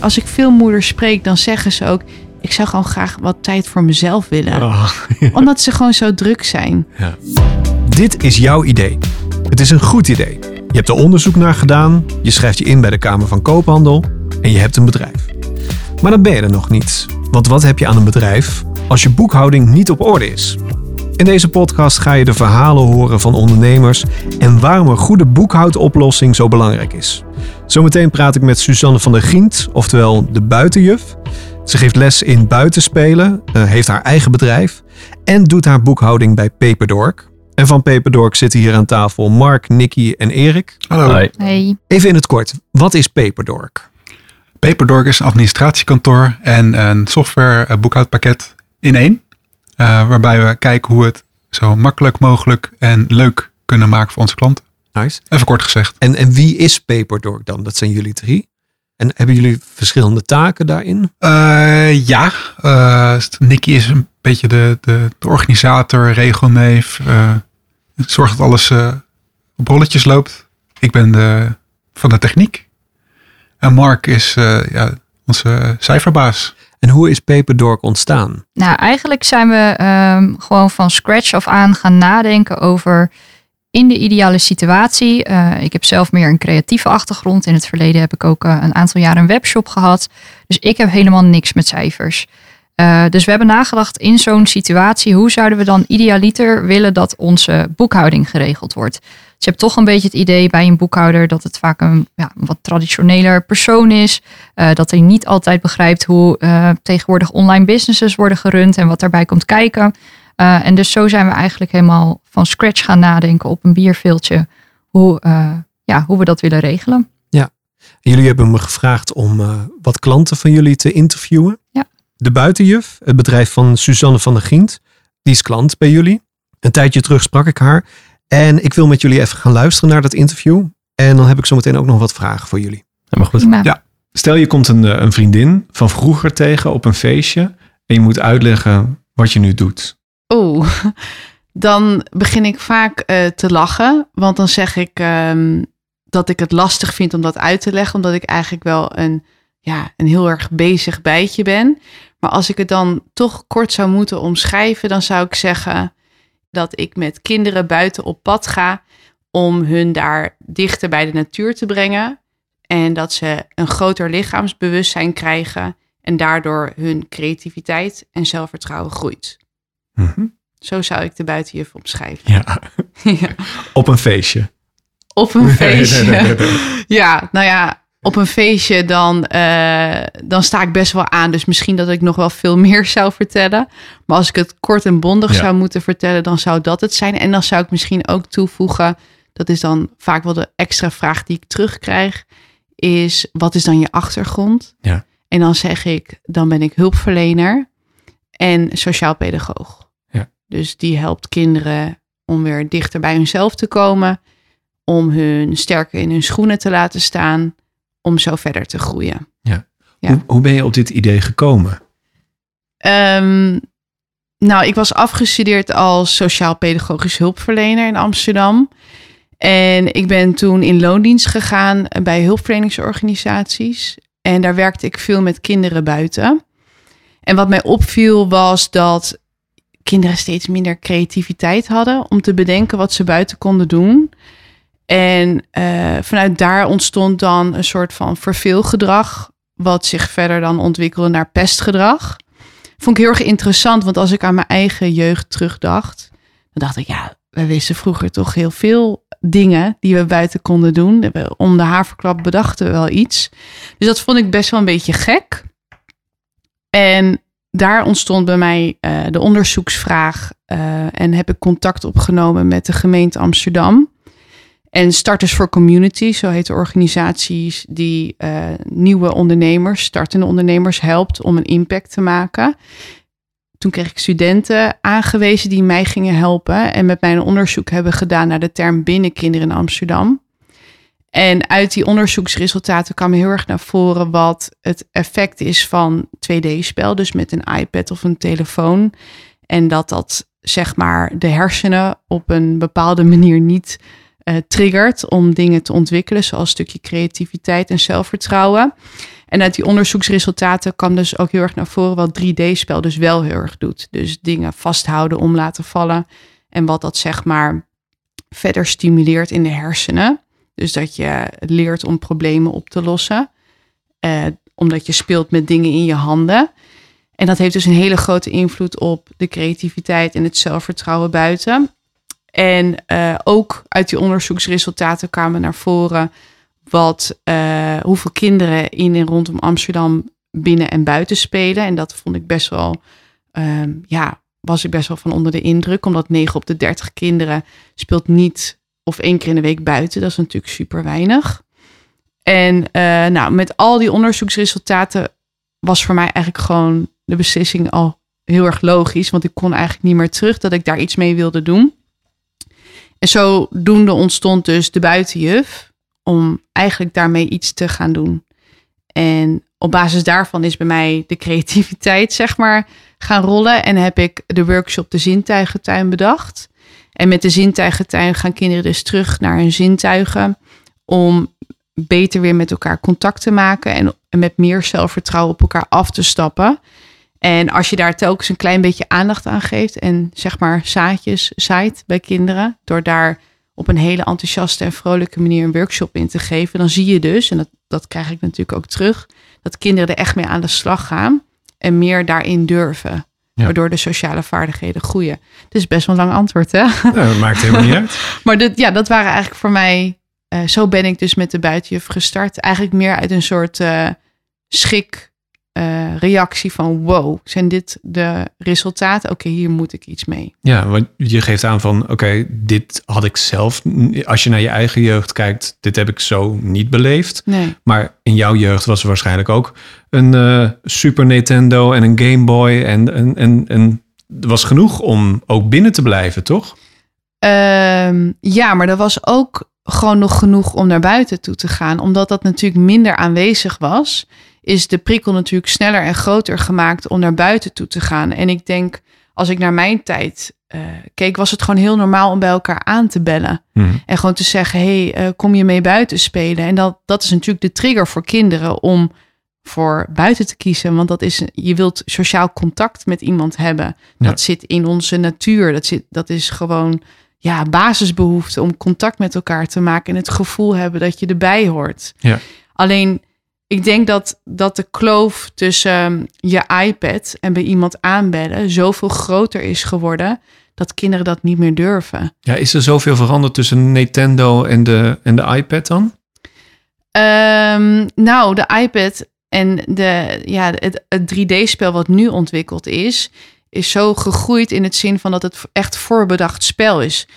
als ik veel moeders spreek, dan zeggen ze ook... ik zou gewoon graag wat tijd voor mezelf willen. Oh, Omdat ze gewoon zo druk zijn. ja. Dit is jouw idee. Het is een goed idee. Je hebt er onderzoek naar gedaan, je schrijft je in bij de Kamer van Koophandel en je hebt een bedrijf. Maar dan ben je er nog niet. Want wat heb je aan een bedrijf als je boekhouding niet op orde is? In deze podcast ga je de verhalen horen van ondernemers en waarom een goede boekhoudoplossing zo belangrijk is. Zometeen praat ik met Suzanne van der Gient, oftewel de buitenjuf. Ze geeft les in buitenspelen, eh, heeft haar eigen bedrijf en doet haar boekhouding bij Paperdork. En van Paperdork zitten hier aan tafel Mark, Nicky en Erik. Hallo. Hey. Even in het kort, wat is Paperdork? Paperdork is een administratiekantoor en een software eh, boekhoudpakket in één. Eh, waarbij we kijken hoe we het zo makkelijk mogelijk en leuk kunnen maken voor onze klanten. Nice. Even kort gezegd. En, en wie is Paperdork dan? Dat zijn jullie drie. En hebben jullie verschillende taken daarin? Eh, ja, eh, Nicky is een beetje de, de, de organisator, regelneef. eh zorgt dat alles op rolletjes loopt. Ik ben de, van de techniek. En Mark is ja, onze cijferbaas. En hoe is Paperdork ontstaan? Nou, eigenlijk zijn we ehm, gewoon van scratch af aan gaan nadenken over in de ideale situatie. Eh, ik heb zelf meer een creatieve achtergrond. In het verleden heb ik ook eh, een aantal jaar een webshop gehad. Dus ik heb helemaal niks met cijfers. Eh, dus we hebben nagedacht in zo'n situatie, hoe zouden we dan idealiter willen dat onze boekhouding geregeld wordt? Je hebt toch een beetje het idee bij een boekhouder dat het vaak een ja, wat traditioneler persoon is. Eh, dat hij niet altijd begrijpt hoe eh, tegenwoordig online businesses worden gerund en wat daarbij komt kijken. Eh, en dus zo zijn we eigenlijk helemaal van scratch gaan nadenken op een bierveeltje hoe, ja, hoe we dat willen regelen. Jullie hebben me gevraagd om wat klanten van jullie te interviewen. Ja. De Buitenjuf, het bedrijf van Suzanne van der Gient, die is klant bij jullie. Een tijdje terug sprak ik haar. En ik wil met jullie even gaan luisteren naar dat interview. En dan heb ik zometeen ook nog wat vragen voor jullie. Helemaal goed. Prima. Ja. Stel je komt een, eh, een vriendin van vroeger tegen op een feestje en je moet uitleggen wat je nu doet. Oeh, dan begin ik vaak eh, te lachen. Want dan zeg ik ehm, dat ik het lastig vind om dat uit te leggen. Omdat ik eigenlijk wel een, ja, een heel erg bezig bijtje ben. Maar als ik het dan toch kort zou moeten omschrijven, dan zou ik zeggen dat ik met kinderen buiten op pad ga om hun daar dichter bij de natuur te brengen. En dat ze een groter lichaamsbewustzijn krijgen en daardoor hun creativiteit en zelfvertrouwen groeit. Mhm. Zo zou ik de buitenjuf omschrijven. Ja, Ja. op een feestje. Op een feestje. Ja, nou ja, op een feestje dan, eh, dan sta ik best wel aan. Dus misschien dat ik nog wel veel meer zou vertellen. Maar als ik het kort en bondig Ja. zou moeten vertellen, dan zou dat het zijn. En dan zou ik misschien ook toevoegen, dat is dan vaak wel de extra vraag die ik terugkrijg, is wat is dan je achtergrond? Ja. En dan zeg ik, dan ben ik hulpverlener en sociaal pedagoog. Ja. Dus die helpt kinderen om weer dichter bij hunzelf te komen, om hun sterker in hun schoenen te laten staan, om zo verder te groeien. Ja. Hoe, hoe ben je op dit idee gekomen? Ehm, nou, ik was afgestudeerd als sociaal-pedagogisch hulpverlener in Amsterdam. En ik ben toen in loondienst gegaan bij hulpverleningsorganisaties. En daar werkte ik veel met kinderen buiten. En wat mij opviel was dat kinderen steeds minder creativiteit hadden om te bedenken wat ze buiten konden doen. En eh, vanuit daar ontstond dan een soort van verveelgedrag, wat zich verder dan ontwikkelde naar pestgedrag. Vond ik heel erg interessant, want als ik aan mijn eigen jeugd terugdacht, dan dacht ik, ja, we wisten vroeger toch heel veel dingen die we buiten konden doen. Om de haverklap bedachten we wel iets. Dus dat vond ik best wel een beetje gek. En daar ontstond bij mij eh, de onderzoeksvraag eh, en heb ik contact opgenomen met de gemeente Amsterdam. En Starters for Community, zo heet de organisatie die eh, nieuwe ondernemers, startende ondernemers helpt om een impact te maken. Toen kreeg ik studenten aangewezen die mij gingen helpen en met mij een onderzoek hebben gedaan naar de term binnenkinderen in Amsterdam. En uit die onderzoeksresultaten kwam heel erg naar voren wat het effect is van 2D-spel, dus met een iPad of een telefoon. En dat dat zeg maar de hersenen op een bepaalde manier niet eh, triggert om dingen te ontwikkelen, zoals een stukje creativiteit en zelfvertrouwen. En uit die onderzoeksresultaten kwam dus ook heel erg naar voren wat 3D-spel dus wel heel erg doet. Dus dingen vasthouden om laten vallen. En wat dat zeg maar verder stimuleert in de hersenen. Dus dat je leert om problemen op te lossen. Eh, omdat je speelt met dingen in je handen. En dat heeft dus een hele grote invloed op de creativiteit en het zelfvertrouwen buiten. En uh, ook uit die onderzoeksresultaten kwamen naar voren wat, uh, hoeveel kinderen in en rondom Amsterdam binnen en buiten spelen. En dat vond ik best wel, uh, ja, was ik best wel van onder de indruk. Omdat 9 op de 30 kinderen speelt niet of één keer in de week buiten. Dat is natuurlijk super weinig. En uh, nou, met al die onderzoeksresultaten was voor mij eigenlijk gewoon de beslissing al heel erg logisch. Want ik kon eigenlijk niet meer terug dat ik daar iets mee wilde doen. En zodoende ontstond dus de buitenjuf om eigenlijk daarmee iets te gaan doen. En op basis daarvan is bij mij de creativiteit, zeg maar, gaan rollen. En heb ik de workshop De Zintuigentuin bedacht. En met de zintuigentuin gaan kinderen dus terug naar hun zintuigen. Om beter weer met elkaar contact te maken. En met meer zelfvertrouwen op elkaar af te stappen. En als je daar telkens een klein beetje aandacht aan geeft. En zeg maar zaadjes zaait bij kinderen. Door daar op een hele enthousiaste en vrolijke manier een workshop in te geven. Dan zie je dus, en dat, dat krijg ik natuurlijk ook terug. Dat kinderen er echt mee aan de slag gaan. En meer daarin durven. Ja. Waardoor de sociale vaardigheden groeien. Het is best wel een lang antwoord, hè? Nou, dat maakt helemaal niet uit. maar dit, ja, dat waren eigenlijk voor mij... Uh, zo ben ik dus met de buitenjuf gestart. Eigenlijk meer uit een soort uh, schik... Uh, reactie van wow, zijn dit de resultaten? Oké, okay, hier moet ik iets mee. Ja, want je geeft aan van oké, okay, dit had ik zelf. Als je naar je eigen jeugd kijkt, dit heb ik zo niet beleefd. Nee. Maar in jouw jeugd was er waarschijnlijk ook een uh, Super Nintendo en een Game Boy. En, en, en, en was genoeg om ook binnen te blijven, toch? Um, ja, maar er was ook gewoon nog genoeg om naar buiten toe te gaan. Omdat dat natuurlijk minder aanwezig was, is de prikkel natuurlijk sneller en groter gemaakt om naar buiten toe te gaan. En ik denk, als ik naar mijn tijd uh, keek, was het gewoon heel normaal om bij elkaar aan te bellen. Hmm. En gewoon te zeggen, hey, uh, kom je mee buiten spelen? En dat, dat is natuurlijk de trigger voor kinderen om voor buiten te kiezen. Want dat is, je wilt sociaal contact met iemand hebben. Ja. Dat zit in onze natuur. Dat, zit, dat is gewoon ja, basisbehoefte om contact met elkaar te maken. En het gevoel hebben dat je erbij hoort. Ja. Alleen, ik denk dat, dat de kloof tussen je iPad en bij iemand aanbellen zoveel groter is geworden dat kinderen dat niet meer durven. Ja, is er zoveel veranderd tussen Nintendo en de, en de iPad dan? Um, nou, de iPad en de, ja, het, het 3D-spel wat nu ontwikkeld is, is zo gegroeid in het zin van dat het echt voorbedacht spel is.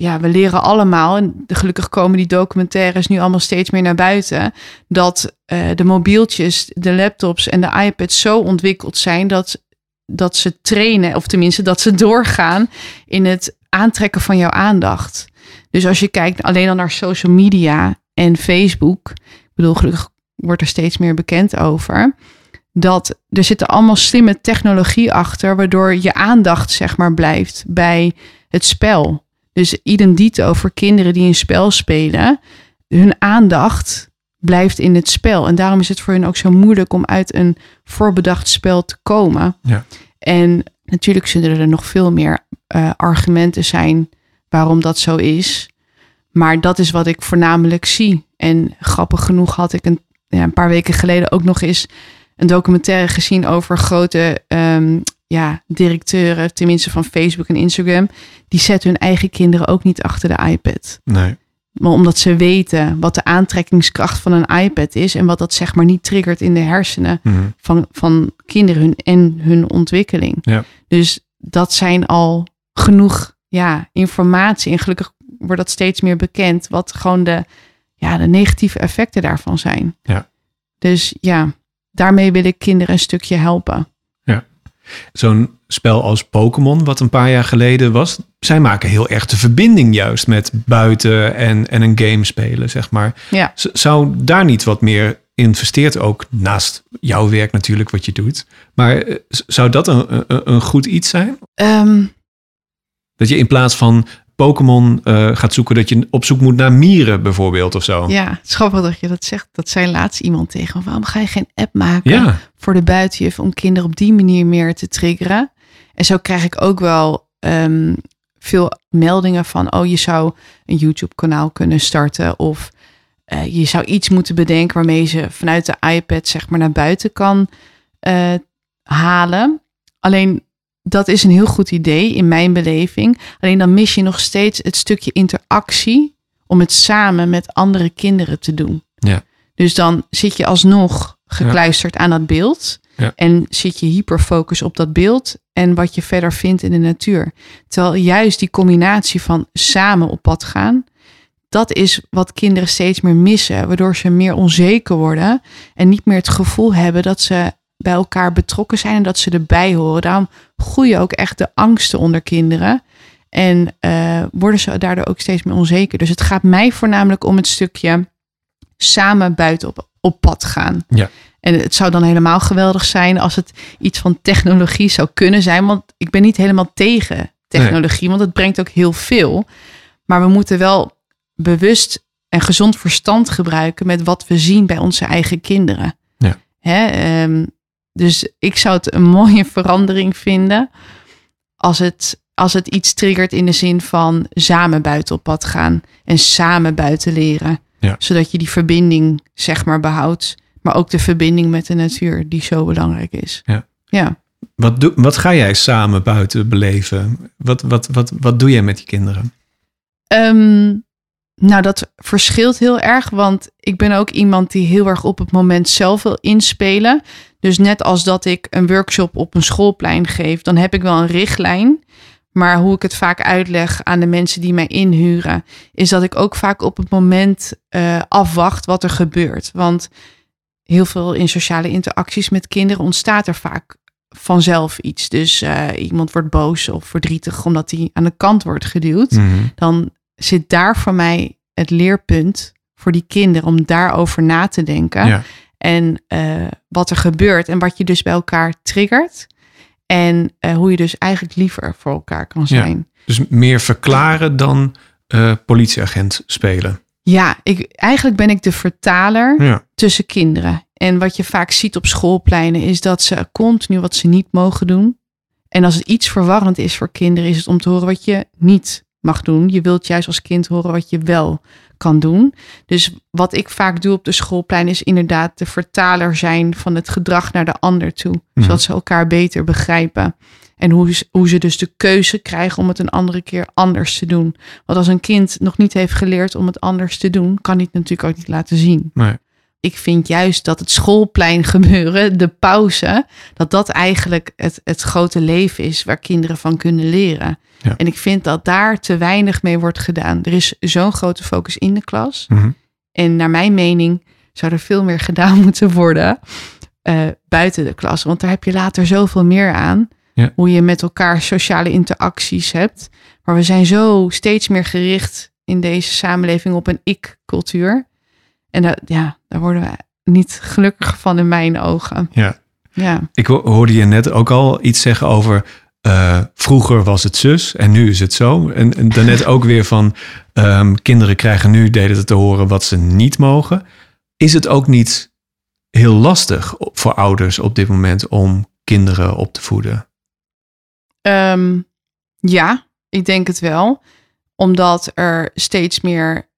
Ja, we leren allemaal, en gelukkig komen die documentaires nu allemaal steeds meer naar buiten, dat uh, de mobieltjes, de laptops en de iPads zo ontwikkeld zijn dat, dat ze trainen, of tenminste dat ze doorgaan in het aantrekken van jouw aandacht. Dus als je kijkt alleen al naar social media en Facebook, ik bedoel, gelukkig wordt er steeds meer bekend over dat er zitten allemaal slimme technologie achter, waardoor je aandacht zeg maar blijft bij het spel. Dus idem dito voor kinderen die een spel spelen, hun aandacht blijft in het spel. En daarom is het voor hen ook zo moeilijk om uit een voorbedacht spel te komen. Ja. En natuurlijk zullen er nog veel meer uh, argumenten zijn waarom dat zo is. Maar dat is wat ik voornamelijk zie. En grappig genoeg had ik een, ja, een paar weken geleden ook nog eens een documentaire gezien over grote um, ja, directeuren, tenminste van Facebook en Instagram. Die zetten hun eigen kinderen ook niet achter de iPad. Nee. Maar omdat ze weten wat de aantrekkingskracht van een iPad is en wat dat zeg maar niet triggert in de hersenen Mm -hmm. van, van kinderen hun, en hun ontwikkeling. Ja. Dus dat zijn al genoeg ja, informatie. En gelukkig wordt dat steeds meer bekend, wat gewoon de, ja, de negatieve effecten daarvan zijn. Ja. Dus ja, daarmee wil ik kinderen een stukje helpen. Zo'n spel als Pokémon, wat een paar jaar geleden was, zij maken heel erg de verbinding juist met buiten en, en een game spelen, zeg maar. Ja. Zou daar niet wat meer investeerd, ook naast jouw werk natuurlijk, wat je doet. Maar eh, zou dat een, een, een goed iets zijn? Ehm, Dat je in plaats van Pokémon eh, gaat zoeken, dat je op zoek moet naar mieren bijvoorbeeld of zo. Ja, het is grappig dat je dat zegt. Dat zei laatst iemand tegen me. Waarom ga je geen app maken Ja. voor de buitenjuf om kinderen op die manier meer te triggeren? En zo krijg ik ook wel ehm, veel meldingen van, oh, je zou een YouTube-kanaal kunnen starten of eh, je zou iets moeten bedenken waarmee ze vanuit de iPad zeg maar naar buiten kan eh, halen. Alleen dat is een heel goed idee in mijn beleving. Alleen dan mis je nog steeds het stukje interactie om het samen met andere kinderen te doen. Ja. Dus dan zit je alsnog gekluisterd aan dat beeld. Ja. En zit je hyperfocus op dat beeld en wat je verder vindt in de natuur. Terwijl juist die combinatie van samen op pad gaan, dat is wat kinderen steeds meer missen. Waardoor ze meer onzeker worden en niet meer het gevoel hebben dat ze bij elkaar betrokken zijn en dat ze erbij horen. Daarom groeien ook echt de angsten onder kinderen. En eh, worden ze daardoor ook steeds meer onzeker. Dus het gaat mij voornamelijk om het stukje samen buiten op, op pad gaan. Ja. En het zou dan helemaal geweldig zijn als het iets van technologie zou kunnen zijn. Want ik ben niet helemaal tegen technologie, want het brengt ook heel veel. Maar we moeten wel bewust en gezond verstand gebruiken met wat we zien bij onze eigen kinderen. Ja. Hè, ehm, dus ik zou het een mooie verandering vinden als het, als het iets triggert in de zin van samen buiten op pad gaan en samen buiten leren. Ja. Zodat je die verbinding zeg maar behoudt, maar ook de verbinding met de natuur die zo belangrijk is. Ja. Ja. Wat, doe, wat ga jij samen buiten beleven? Wat, wat, wat, wat doe jij met die kinderen? Ehm, nou, dat verschilt heel erg, want ik ben ook iemand die heel erg op het moment zelf wil inspelen. Dus net als dat ik een workshop op een schoolplein geef, dan heb ik wel een richtlijn. Maar hoe ik het vaak uitleg aan de mensen die mij inhuren, is dat ik ook vaak op het moment eh, afwacht wat er gebeurt. Want heel veel in sociale interacties met kinderen ontstaat er vaak vanzelf iets. Dus eh, iemand wordt boos of verdrietig omdat hij aan de kant wordt geduwd Mhm. dan zit daar voor mij het leerpunt voor die kinderen om daarover na te denken. Ja. En eh, wat er gebeurt en wat je dus bij elkaar triggert. En eh, hoe je dus eigenlijk liever voor elkaar kan Ja. zijn. Dus meer verklaren dan eh, politieagent spelen. Ja, ik, eigenlijk ben ik de vertaler Ja. tussen kinderen. En wat je vaak ziet op schoolpleinen is dat ze continu wat ze niet mogen doen. En als het iets verwarrend is voor kinderen, is het om te horen wat je niet mag doen. Je wilt juist als kind horen wat je wel kan doen. Dus wat ik vaak doe op de schoolplein is inderdaad de vertaler zijn van het gedrag naar de ander toe. Mhm. Zodat ze elkaar beter begrijpen. En hoe ze, hoe ze dus de keuze krijgen om het een andere keer anders te doen. Want als een kind nog niet heeft geleerd om het anders te doen, kan hij het natuurlijk ook niet laten zien. Nee. Ik vind juist dat het schoolplein gebeuren, de pauze, dat dat eigenlijk het, het grote leven is waar kinderen van kunnen leren. Ja. En ik vind dat daar te weinig mee wordt gedaan. Er is zo'n grote focus in de klas. Mhm. En naar mijn mening zou er veel meer gedaan moeten worden eh, buiten de klas. Want daar heb je later zoveel meer aan. Ja. Hoe je met elkaar sociale interacties hebt. Maar we zijn zo steeds meer gericht in deze samenleving op een ik-cultuur. En dat, ja, daar worden we niet gelukkig van in mijn ogen. Ja. Ja, Ik ho- hoorde je net ook al iets zeggen over eh, vroeger was het zus en nu is het zo. En, en daarnet ook weer van ehm, kinderen krijgen nu deden te horen wat ze niet mogen. Is het ook niet heel lastig voor ouders op dit moment om kinderen op te voeden? Ehm, ja, ik denk het wel. Omdat er steeds meer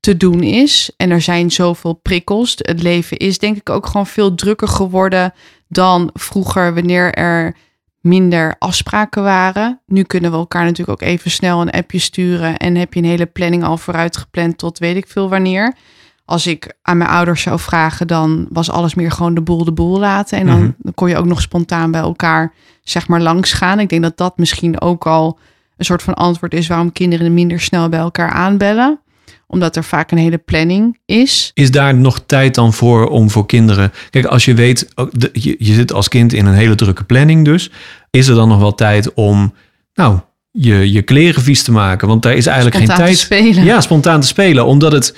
te doen is. En er zijn zoveel prikkels. Het leven is denk ik ook gewoon veel drukker geworden dan vroeger wanneer er minder afspraken waren. Nu kunnen we elkaar natuurlijk ook even snel een appje sturen en heb je een hele planning al vooruit gepland tot weet ik veel wanneer. Als ik aan mijn ouders zou vragen, dan was alles meer gewoon de boel de boel laten. En dan, Mhm. dan kon je ook nog spontaan bij elkaar zeg maar langs gaan. Ik denk dat dat misschien ook al een soort van antwoord is waarom kinderen minder snel bij elkaar aanbellen. Omdat er vaak een hele planning is. Is daar nog tijd dan voor om voor kinderen... Kijk, als je weet, de- je, je zit als kind in een hele drukke planning dus. Is er dan nog wel tijd om, nou, je, je kleren vies te maken? Want daar is eigenlijk Spontaan geen te tijd... spelen. Ja, spontaan te spelen. Omdat het,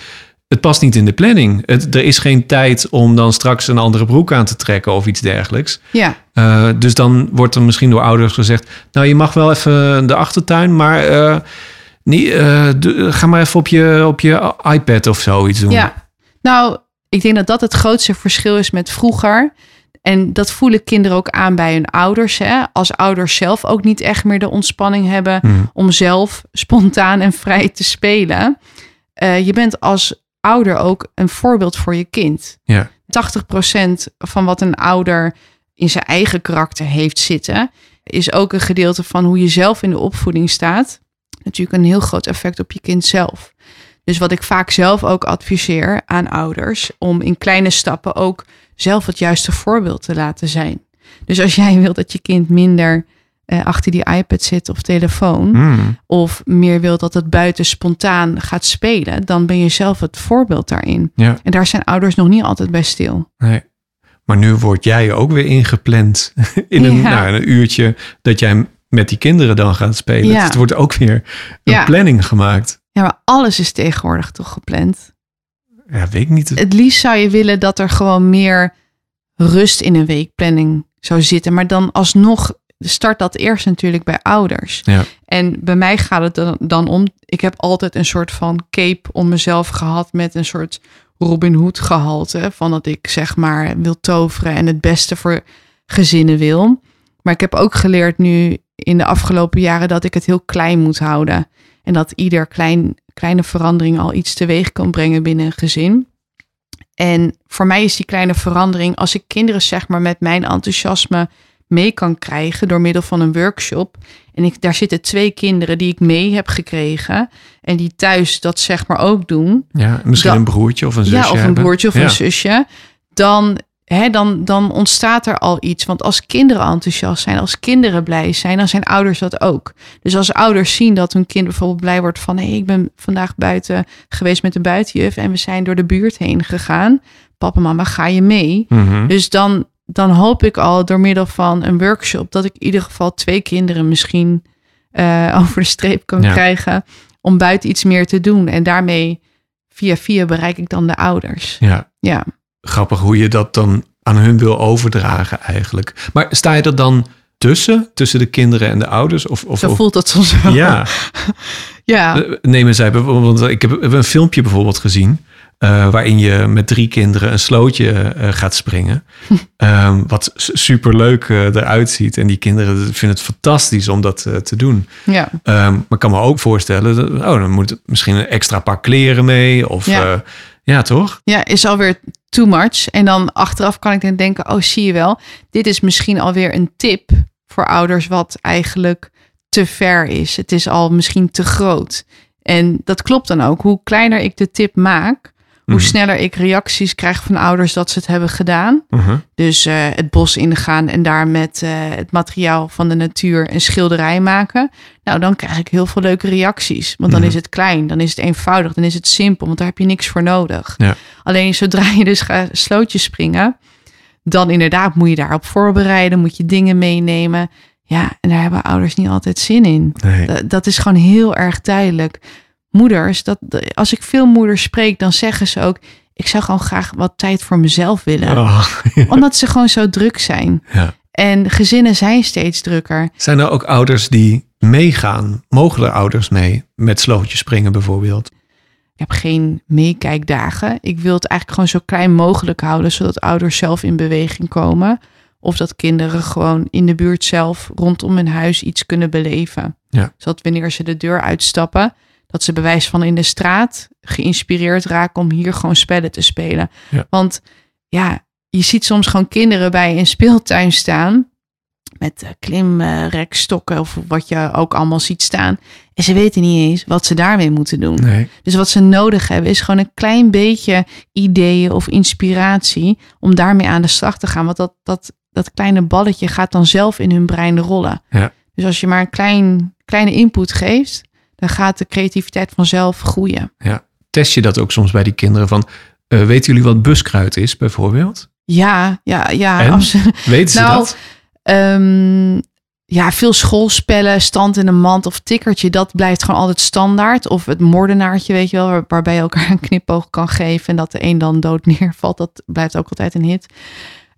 het past niet in de planning. Het, er is geen tijd om dan straks een andere broek aan te trekken of iets dergelijks. Ja, Eh, dus dan wordt er misschien door ouders gezegd... nou, je mag wel even de achtertuin, maar... eh, niet, eh, ga maar even op je, op je iPad of zoiets doen. Ja, nou, ik denk dat dat het grootste verschil is met vroeger. En dat voelen kinderen ook aan bij hun ouders. Hè? Als ouders zelf ook niet echt meer de ontspanning hebben Hmm. om zelf spontaan en vrij te spelen. Eh, je bent als ouder ook een voorbeeld voor je kind. Ja. 80% van wat een ouder in zijn eigen karakter heeft zitten, is ook een gedeelte van hoe je zelf in de opvoeding staat. Natuurlijk een heel groot effect op je kind zelf. Dus wat ik vaak zelf ook adviseer aan ouders, om in kleine stappen ook zelf het juiste voorbeeld te laten zijn. Dus als jij wilt dat je kind minder eh, achter die iPad zit of telefoon, Hmm. of meer wilt dat het buiten spontaan gaat spelen, dan ben je zelf het voorbeeld daarin. Ja. En daar zijn ouders nog niet altijd bij stil. Nee. Maar nu word jij ook weer ingepland in een, Ja. nou, een uurtje dat jij met die kinderen dan gaat spelen. Ja. Dus het wordt ook weer een Ja. planning gemaakt. Ja, maar alles is tegenwoordig toch gepland. Ja, weet ik niet. Het liefst zou je willen dat er gewoon meer rust in een weekplanning zou zitten. Maar dan alsnog start dat eerst natuurlijk bij ouders. Ja. En bij mij gaat het dan, dan om, ik heb altijd een soort van cape om mezelf gehad met een soort Robin Hood gehalte. Van dat ik zeg maar wil toveren en het beste voor gezinnen wil. Maar ik heb ook geleerd nu in de afgelopen jaren dat ik het heel klein moet houden. En dat ieder klein, kleine verandering al iets teweeg kan brengen binnen een gezin. En voor mij is die kleine verandering, als ik kinderen zeg maar met mijn enthousiasme mee kan krijgen door middel van een workshop. En ik, daar zitten twee kinderen die ik mee heb gekregen. En die thuis dat zeg maar ook doen. Ja, misschien een broertje of een zusje Ja, of een hebben. broertje of Ja. een zusje. Dan, dan, dan ontstaat er al iets. Want als kinderen enthousiast zijn, als kinderen blij zijn, dan zijn ouders dat ook. Dus als ouders zien dat hun kind bijvoorbeeld blij wordt van... hé, hey, ik ben vandaag buiten geweest met de buitenjuf... en we zijn door de buurt heen gegaan. Papa, mama, ga je mee? Mhm. Dus dan, dan hoop ik al door middel van een workshop... dat ik in ieder geval twee kinderen misschien eh, over de streep kan Ja. krijgen... om buiten iets meer te doen. En daarmee, via via, bereik ik dan de ouders. Ja, Ja, grappig hoe je dat dan aan hun wil overdragen eigenlijk. Maar sta je er dan tussen, tussen de kinderen en de ouders? Of, of, zo voelt dat soms wel. Ja, ja. Eh, nemen zij bijvoorbeeld, want ik heb een filmpje bijvoorbeeld gezien. eh, waarin je met drie kinderen een slootje eh, gaat springen. Ehm, wat super leuk eruit ziet. En die kinderen vinden het fantastisch om dat te doen. ja. Ehm, maar ik kan me ook voorstellen, dat, oh, dan moet misschien een extra paar kleren mee. Of Ja. Ja, toch? Ja, is alweer too much. En dan achteraf kan ik dan denken, oh zie je wel, dit is misschien alweer een tip voor ouders wat eigenlijk te ver is. Het is al misschien te groot. En dat klopt dan ook. Hoe kleiner ik de tip maak, hoe Mhm. sneller ik reacties krijg van ouders dat ze het hebben gedaan. Mhm. Dus eh, het bos ingaan en daar met eh, het materiaal van de natuur een schilderij maken. Nou, dan krijg ik heel veel leuke reacties. Want dan Mhm. is het klein, dan is het eenvoudig, dan is het simpel, want daar heb je niks voor nodig. Ja. Alleen zodra je dus gaat slootjes springen, dan inderdaad moet je daarop voorbereiden, moet je dingen meenemen. Ja, en daar hebben ouders niet altijd zin in. Nee. Dat, dat is gewoon heel erg duidelijk. Moeders, dat, als ik veel moeders spreek, dan zeggen ze ook: ik zou gewoon graag wat tijd voor mezelf willen Oh, omdat ze gewoon zo druk zijn. ja. En gezinnen zijn steeds drukker. Zijn er ook ouders die meegaan? Mogen er ouders mee met slootjes springen bijvoorbeeld? Ik heb geen meekijkdagen. Ik wil het eigenlijk gewoon zo klein mogelijk houden, zodat ouders zelf in beweging komen. Of dat kinderen gewoon in de buurt zelf rondom hun huis iets kunnen beleven. Ja. Zodat wanneer ze de deur uitstappen, dat ze bewijs van in de straat geïnspireerd raken om hier gewoon spellen te spelen. Ja. Want ja, je ziet soms gewoon kinderen bij een speeltuin staan met eh, klimrekstokken of wat je ook allemaal ziet staan. En ze weten niet eens wat ze daarmee moeten doen. Nee. Dus wat ze nodig hebben is gewoon een klein beetje ideeën of inspiratie om daarmee aan de slag te gaan. Want dat, dat, dat kleine balletje gaat dan zelf in hun brein rollen. Ja. Dus als je maar een klein, kleine input geeft, dan gaat de creativiteit vanzelf groeien. Test je dat ook soms bij die kinderen van... eh, weten jullie wat buskruid is bijvoorbeeld? Ja, ja, ja, En? absoluut. Weten ze Nou, dat? Ehm, ja, veel schoolspellen, stand in een mand of tikkertje, dat blijft gewoon altijd standaard. Of het moordenaartje, weet je wel, waar- waarbij je elkaar een knipoog kan geven en dat de een dan dood neervalt. Dat blijft ook altijd een hit.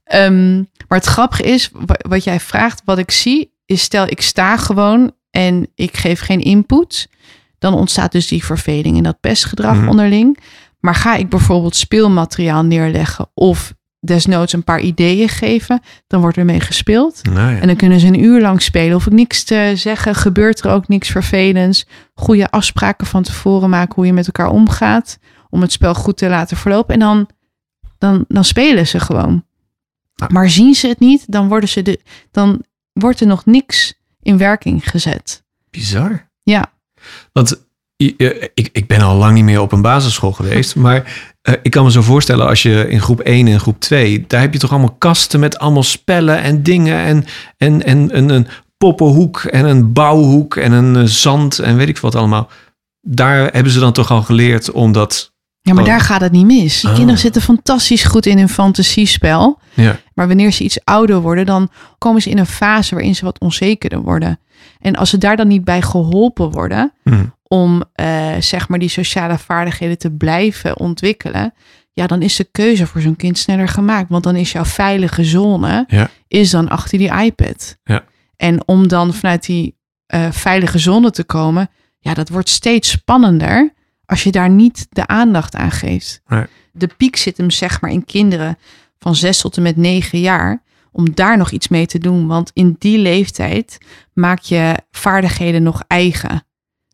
Ehm, maar het grappige is, wa- wat jij vraagt, wat ik zie, is stel ik sta gewoon en ik geef geen input. dan ontstaat dus die verveling en dat pestgedrag Mhm. onderling. Maar ga ik bijvoorbeeld speelmateriaal neerleggen of desnoods een paar ideeën geven, dan wordt er mee gespeeld. Nou ja. En dan kunnen ze een uur lang spelen. Hoef ik niks te zeggen, gebeurt er ook niks vervelends. Goede afspraken van tevoren maken hoe je met elkaar omgaat. Om het spel goed te laten verlopen. En dan, dan, dan spelen ze gewoon. Nou. Maar zien ze het niet, dan, worden ze de, dan wordt er nog niks in werking gezet. Bizar. Ja. Want eh, ik, ik ben al lang niet meer op een basisschool geweest. maar eh, ik kan me zo voorstellen als je in groep 1 en groep 2... daar heb je toch allemaal kasten met allemaal spellen en dingen... en, en, en, en een poppenhoek en een bouwhoek en een eh, zand en weet ik wat allemaal. Daar hebben ze dan toch al geleerd om dat... Ja, maar Oh. daar gaat het niet mis. Die Oh. kinderen zitten fantastisch goed in hun fantasiespel. Ja. Maar wanneer ze iets ouder worden, dan komen ze in een fase waarin ze wat onzekerder worden. En als ze daar dan niet bij geholpen worden Hm, om eh, zeg maar die sociale vaardigheden te blijven ontwikkelen, ja, dan is de keuze voor zo'n kind sneller gemaakt. Want dan is jouw veilige zone Ja. is dan achter die iPad. Ja. En om dan vanuit die eh, veilige zone te komen, ja, dat wordt steeds spannender als je daar niet de aandacht aan geeft. Nee. De piek zit hem zeg maar in kinderen van zes tot en met negen jaar, om daar nog iets mee te doen. Want in die leeftijd maak je vaardigheden nog eigen.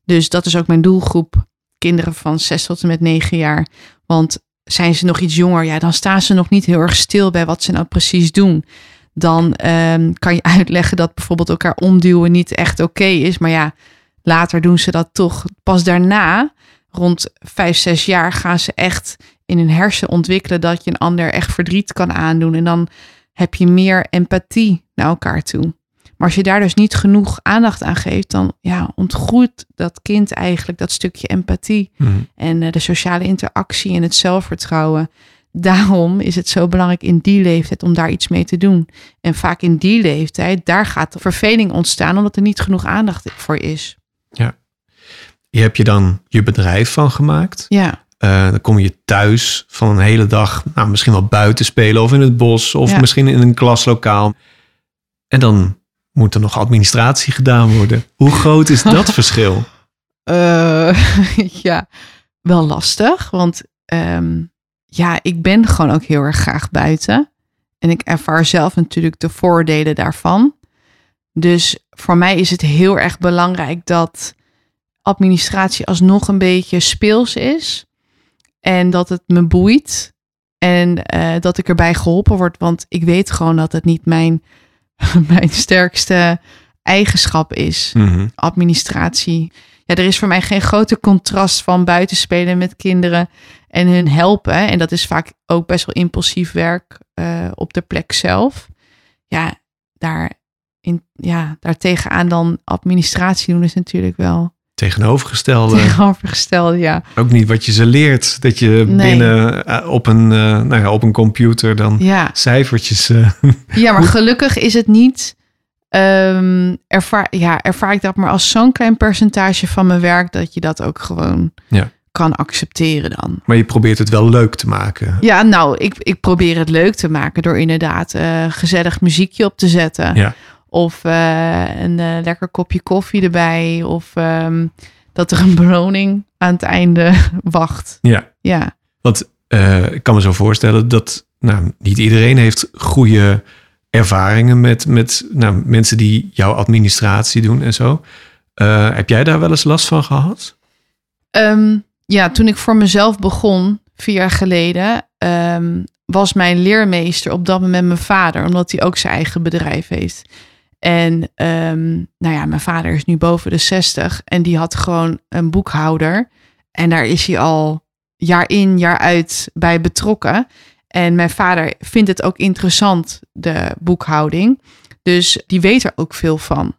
Dus dat is ook mijn doelgroep, kinderen van zes tot en met negen jaar. Want zijn ze nog iets jonger, ja, dan staan ze nog niet heel erg stil bij wat ze nou precies doen. Dan ehm, kan je uitleggen dat bijvoorbeeld elkaar omduwen niet echt oké is. Maar ja, later doen ze dat toch. Pas daarna, rond vijf, zes jaar, gaan ze echt in hun hersen ontwikkelen dat je een ander echt verdriet kan aandoen. En dan heb je meer empathie naar elkaar toe. Maar als je daar dus niet genoeg aandacht aan geeft, dan ja, ontgroeit dat kind eigenlijk dat stukje empathie hm. en eh, de sociale interactie en het zelfvertrouwen. Daarom is het zo belangrijk in die leeftijd om daar iets mee te doen. En vaak in die leeftijd, daar gaat de verveling ontstaan omdat er niet genoeg aandacht voor is. Je hebt je dan je bedrijf van gemaakt. Ja, Eh, dan kom je thuis van een hele dag, nou, misschien wel buiten spelen of in het bos of Ja. misschien in een klaslokaal. En dan moet er nog administratie gedaan worden. Hoe groot is dat verschil? Eh, ja, wel lastig. Want ehm, ja, ik ben gewoon ook heel erg graag buiten. En ik ervaar zelf natuurlijk de voordelen daarvan. Dus voor mij is het heel erg belangrijk dat administratie alsnog een beetje speels is. En dat het me boeit. En eh, dat ik erbij geholpen word. Want ik weet gewoon dat het niet mijn, mijn sterkste eigenschap is Mhm. administratie. Ja, er is voor mij geen grote contrast van buitenspelen met kinderen en hun helpen. En dat is vaak ook best wel impulsief werk eh, op de plek zelf. Ja, daar, in, ja, daar tegenaan dan administratie doen is natuurlijk wel Tegenovergestelde, tegenovergesteld. Ja, ook niet wat je ze leert. Dat je Nee. binnen eh, op, een, eh, nou ja, op een computer dan ja. cijfertjes... eh, ja maar gelukkig is het niet. ehm, ervaar, ja, ervaar ik dat maar als zo'n klein percentage van mijn werk dat je dat ook gewoon Ja. kan accepteren dan. maar je probeert het wel leuk te maken. Ja, nou, ik, ik probeer het leuk te maken door inderdaad gezellig muziekje op te zetten. Ja. Of eh, een eh, lekker kopje koffie erbij. Of ehm, dat er een beloning aan het einde wacht. Ja. Ja, Want eh, ik kan me zo voorstellen dat nou, niet iedereen heeft goede ervaringen met, met nou, mensen die jouw administratie doen en zo. Heb jij daar wel eens last van gehad? Ehm, ja toen ik voor mezelf begon, vier jaar geleden, ehm, was mijn leermeester op dat moment mijn vader. Omdat hij ook zijn eigen bedrijf heeft. En ehm, nou ja, mijn vader is nu boven de 60 en die had gewoon een boekhouder. En daar is hij al jaar in, jaar uit bij betrokken. En mijn vader vindt het ook interessant, de boekhouding. Dus die weet er ook veel van.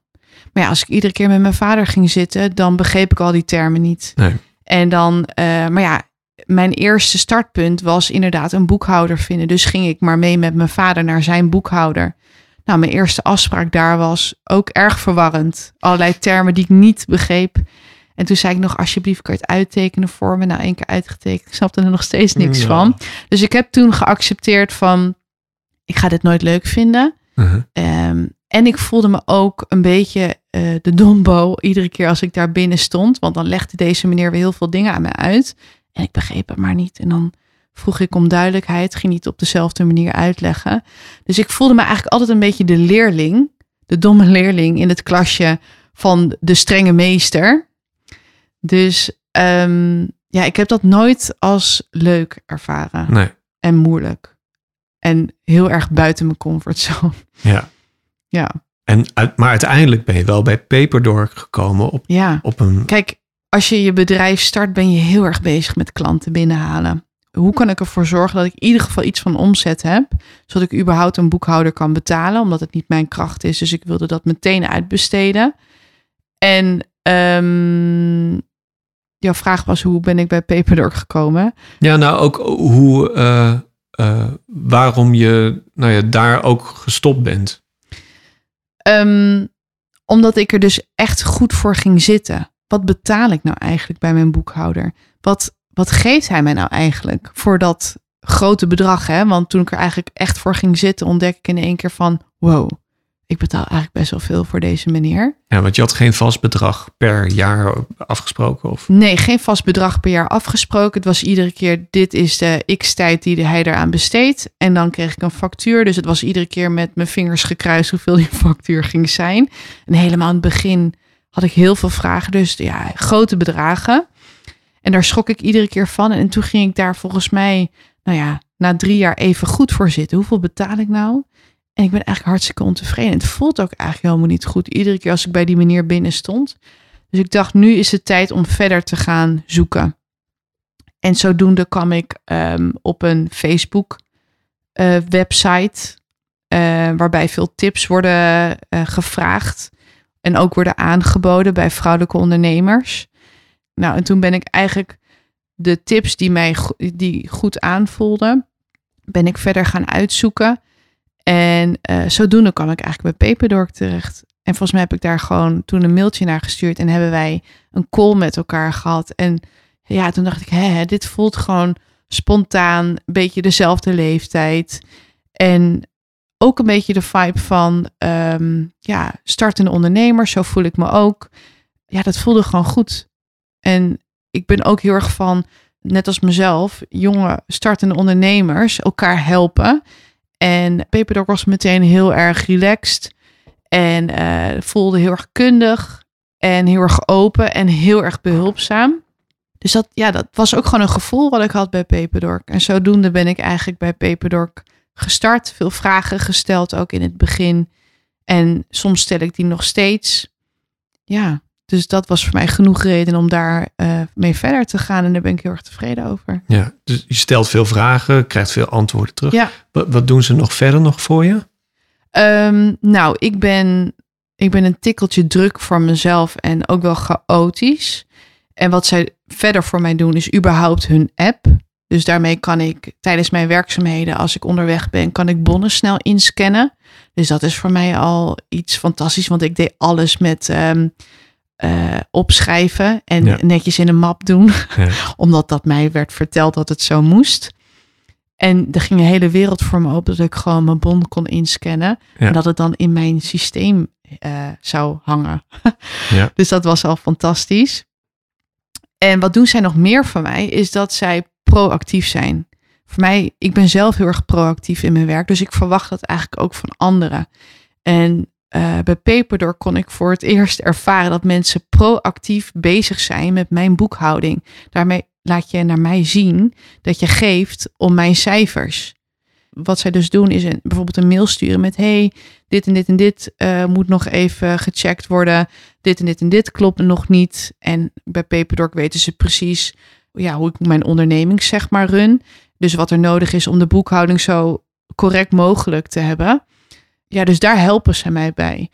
Maar ja, als ik iedere keer met mijn vader ging zitten, dan begreep ik al die termen niet. Nee. En dan, eh, maar ja, mijn eerste startpunt was inderdaad een boekhouder vinden. Dus ging ik maar mee met mijn vader naar zijn boekhouder. Nou, mijn eerste afspraak daar was ook erg verwarrend. Allerlei termen die ik niet begreep. En toen zei ik nog, alsjeblieft, kan je het uittekenen voor me? Nou, één keer uitgetekend. Ik snapte er nog steeds niks Ja. van. Dus ik heb toen geaccepteerd van, ik ga dit nooit leuk vinden. Mhm. Ehm, en ik voelde me ook een beetje eh, de dombo iedere keer als ik daar binnen stond. Want dan legde deze meneer weer heel veel dingen aan me uit. En ik begreep het maar niet. En dan vroeg ik om duidelijkheid, ging niet op dezelfde manier uitleggen. Dus ik voelde me eigenlijk altijd een beetje de leerling, de domme leerling in het klasje van de strenge meester. Dus ehm, ja, ik heb dat nooit als leuk ervaren Nee, en moeilijk. En heel erg buiten mijn comfortzone. ja. Ja, En, maar uiteindelijk ben je wel bij Paperdork gekomen op, ja. op een... Kijk, als je je bedrijf start, ben je heel erg bezig met klanten binnenhalen. Hoe kan ik ervoor zorgen dat ik in ieder geval iets van omzet heb, zodat ik überhaupt een boekhouder kan betalen, omdat het niet mijn kracht is. Dus ik wilde dat meteen uitbesteden. En ehm, jouw vraag was, hoe ben ik bij Paperdork gekomen? Ja, nou ook hoe, eh, eh, waarom je nou ja, daar ook gestopt bent. Ehm, omdat ik er dus echt goed voor ging zitten. Wat betaal ik nou eigenlijk bij mijn boekhouder? Wat, wat geeft hij mij nou eigenlijk voor dat grote bedrag? Hè? Want toen ik er eigenlijk echt voor ging zitten, ontdek ik in één keer van: wow, ik betaal eigenlijk best wel veel voor deze meneer. Ja, want je had geen vast bedrag per jaar afgesproken. Of... Nee, geen vast bedrag per jaar afgesproken. Het was iedere keer: dit is de x-tijd die hij eraan besteedt. En dan kreeg ik een factuur. Dus het was iedere keer met mijn vingers gekruist hoeveel die factuur ging zijn. En helemaal aan het begin had ik heel veel vragen. Dus ja, grote bedragen. En daar schrok ik iedere keer van. En toen ging ik daar volgens mij, nou ja, na drie jaar even goed voor zitten. Hoeveel betaal ik nou? En ik ben eigenlijk hartstikke ontevreden. Het voelt ook eigenlijk helemaal niet goed. Iedere keer als ik bij die meneer binnen stond. Dus ik dacht, nu is het tijd om verder te gaan zoeken. En zodoende kwam ik ehm, op een Facebook eh, eh, waarbij veel tips worden eh, gevraagd. En ook worden aangeboden bij vrouwelijke ondernemers. Nou, en toen ben ik eigenlijk de tips die mij die goed aanvoelden, ben ik verder gaan uitzoeken. En eh, zodoende kwam ik eigenlijk bij Paperdork terecht. En volgens mij heb ik daar gewoon toen een mailtje naar gestuurd en hebben wij een call met elkaar gehad. En ja, toen dacht ik, hè, dit voelt gewoon spontaan, een beetje dezelfde leeftijd. En ook een beetje de vibe van, ehm, ja, startende ondernemers, zo voel ik me ook. Ja, dat voelde gewoon goed. En ik ben ook heel erg van, net als mezelf, jonge startende ondernemers elkaar helpen. En Paperdog was meteen heel erg relaxed en eh, voelde heel erg kundig en heel erg open en heel erg behulpzaam. Dus dat, ja, dat was ook gewoon een gevoel wat ik had bij Paperdork. En zodoende ben ik eigenlijk bij Paperdork gestart. Veel vragen gesteld, ook in het begin. En soms stel ik die nog steeds. Ja, dus dat was voor mij genoeg reden om daar eh, mee verder te gaan. En daar ben ik heel erg tevreden over. Ja, dus je stelt veel vragen, krijgt veel antwoorden terug. Ja. Wat, wat doen ze nog verder nog voor je? Ehm, nou, ik ben, ik ben een tikkeltje druk voor mezelf en ook wel chaotisch. En wat zij verder voor mij doen is überhaupt hun app. Dus daarmee kan ik tijdens mijn werkzaamheden, als ik onderweg ben, kan ik bonnen snel inscannen. Dus dat is voor mij al iets fantastisch, want ik deed alles met ehm, eh, opschrijven en Ja. netjes in een map doen, Ja. omdat dat mij werd verteld dat het zo moest. En er ging een hele wereld voor me op dat ik gewoon mijn bon kon inscannen. Ja. En dat het dan in mijn systeem eh, zou hangen. Ja. Dus dat was al fantastisch. En wat doen zij nog meer voor mij, is dat zij proactief zijn. Voor mij, ik ben zelf heel erg proactief in mijn werk, dus ik verwacht dat eigenlijk ook van anderen. En eh, bij Paperdoor kon ik voor het eerst ervaren dat mensen proactief bezig zijn met mijn boekhouding. Daarmee laat je naar mij zien dat je geeft om mijn cijfers. Wat zij dus doen is een, bijvoorbeeld een mail sturen met: hey, dit en dit en dit eh, moet nog even gecheckt worden. Dit en dit en dit klopt nog niet. En bij Paperdork weten ze precies ja, hoe ik mijn onderneming zeg maar run. Dus wat er nodig is om de boekhouding zo correct mogelijk te hebben. Ja, dus daar helpen ze mij bij.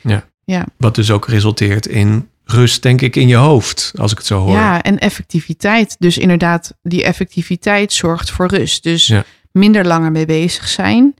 Wat dus ook resulteert in rust, denk ik, in je hoofd, als ik het zo hoor. Ja, en effectiviteit. Dus inderdaad, die effectiviteit zorgt voor rust. Dus Ja. minder langer mee bezig zijn.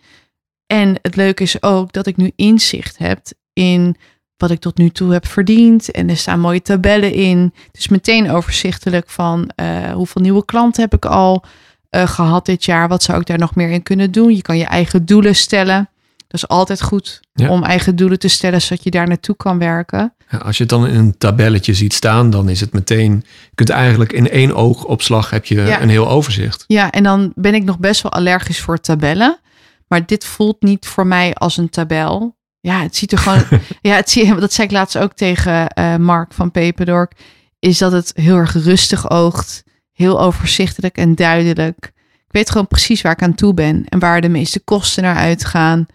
En het leuke is ook dat ik nu inzicht heb in wat ik tot nu toe heb verdiend. En er staan mooie tabellen in. Is meteen overzichtelijk van eh, hoeveel nieuwe klanten heb ik al eh, gehad dit jaar. Wat zou ik daar nog meer in kunnen doen? Je kan je eigen doelen stellen. Dat is altijd goed Ja. om eigen doelen te stellen, zodat je daar naartoe kan werken. Ja, als je het dan in een tabelletje ziet staan, dan is het meteen. Je kunt eigenlijk in één oogopslag heb je Ja. een heel overzicht. Ja, en dan ben ik nog best wel allergisch voor tabellen. Maar dit voelt niet voor mij als een tabel. Ja, het ziet er gewoon. ja, het zie, dat zei ik laatst ook tegen eh, Mark van Peperdork. Is dat het heel erg rustig oogt. Heel overzichtelijk en duidelijk. Ik weet gewoon precies waar ik aan toe ben. En waar de meeste kosten naar uitgaan.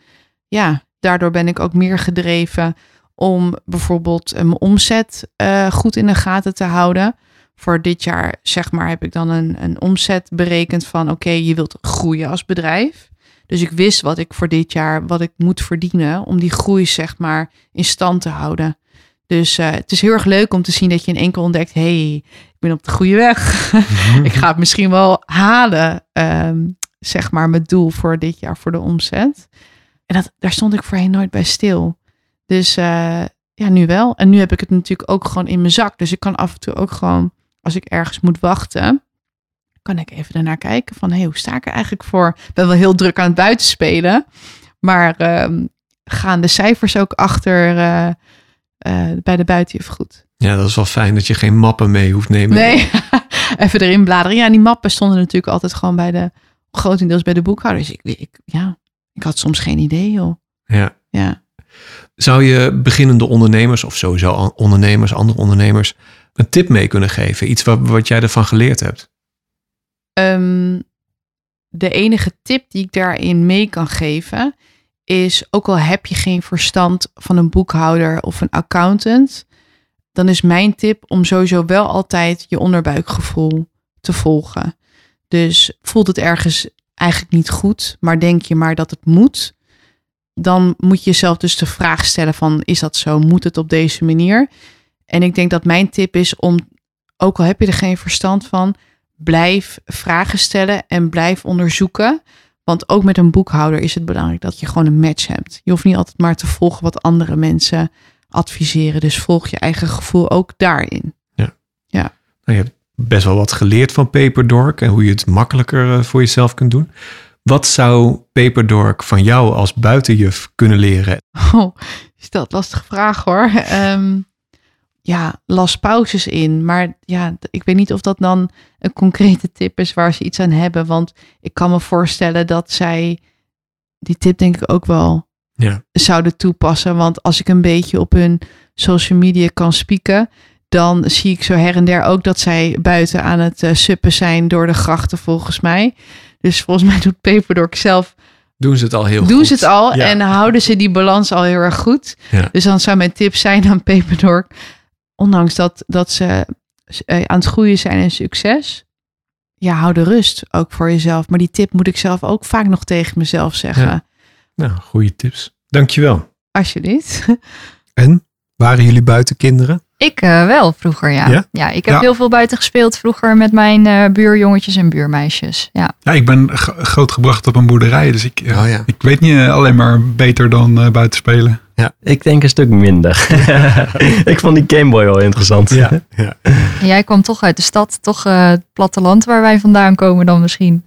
Ja, daardoor ben ik ook meer gedreven om bijvoorbeeld eh, mijn omzet eh, goed in de gaten te houden voor dit jaar, zeg maar, heb ik dan een, een omzet berekend van oké, je wilt groeien als bedrijf. Dus ik wist wat ik voor dit jaar, wat ik moet verdienen om die groei, zeg maar, in stand te houden. Dus eh, het is heel erg leuk om te zien dat je in één keer ontdekt, hey, ik ben op de goede weg. ik ga het misschien wel halen, ehm, zeg maar, mijn doel voor dit jaar voor de omzet. En dat, daar stond ik voorheen nooit bij stil. Dus eh, ja, nu wel. En nu heb ik het natuurlijk ook gewoon in mijn zak. Dus ik kan af en toe ook gewoon, als ik ergens moet wachten, kan ik even daarnaar kijken van, hey, hoe sta ik er eigenlijk voor? Ik ben wel heel druk aan het buitenspelen, maar ehm, gaan de cijfers ook achter eh, eh, bij de buitenjuf goed? Ja, dat is wel fijn dat je geen mappen mee hoeft nemen. Nee, even erin bladeren. Ja, die mappen stonden natuurlijk altijd gewoon bij de, grotendeels bij de boekhouders. Ik, ik, ja, ik had soms geen idee, joh. Ja. Ja. Zou je beginnende ondernemers of sowieso ondernemers, andere ondernemers, een tip mee kunnen geven? Iets wat, wat jij ervan geleerd hebt? Ehm, de enige tip die ik daarin mee kan geven is, ook al heb je geen verstand van een boekhouder of een accountant, dan is mijn tip om sowieso wel altijd je onderbuikgevoel te volgen. Dus voelt het ergens eigenlijk niet goed, maar denk je maar dat het moet, dan moet je jezelf dus de vraag stellen van, is dat zo? Moet het op deze manier? En ik denk dat mijn tip is om, ook al heb je er geen verstand van, blijf vragen stellen en blijf onderzoeken. Want ook met een boekhouder is het belangrijk dat je gewoon een match hebt. Je hoeft niet altijd maar te volgen wat andere mensen adviseren. Dus volg je eigen gevoel ook daarin. Nou, je hebt best wel wat geleerd van Paperdork en hoe je het makkelijker eh, voor jezelf kunt doen. Wat zou Paperdork van jou als buitenjuf kunnen leren? Oh, je stelt lastige vraag hoor. Ehm, ja, las pauzes in. Maar ja, ik weet niet of dat dan een concrete tip is waar ze iets aan hebben. Want ik kan me voorstellen dat zij die tip denk ik ook wel Ja. zouden toepassen. Want als ik een beetje op hun social media kan spieken, dan zie ik zo her en der ook dat zij buiten aan het eh, suppen zijn door de grachten volgens mij. Dus volgens mij doet Paperdork zelf Doen ze het al heel goed? doen ze het al Ja. en houden ze die balans al heel erg goed. Ja. Dus dan zou mijn tip zijn aan Paperdork, ondanks dat, dat ze eh, aan het groeien zijn en succes, ja, hou de rust ook voor jezelf. Maar die tip moet ik zelf ook vaak nog tegen mezelf zeggen. Ja. Nou, goede tips. Dankjewel. Alsjeblieft. En? Waren jullie buiten kinderen? Ik eh, wel vroeger, ja. Ja? ja? ik heb Ja. heel veel buiten gespeeld vroeger met mijn eh, buurjongetjes en buurmeisjes. Ja. Ja, ik ben grootgebracht op een boerderij, dus ik, eh, Oh ja. ik weet niet alleen maar beter dan eh, buiten spelen. Ik denk een stuk minder. ik vond die Gameboy wel interessant. ja. En jij kwam toch uit de stad, toch eh, het platteland waar wij vandaan komen dan misschien.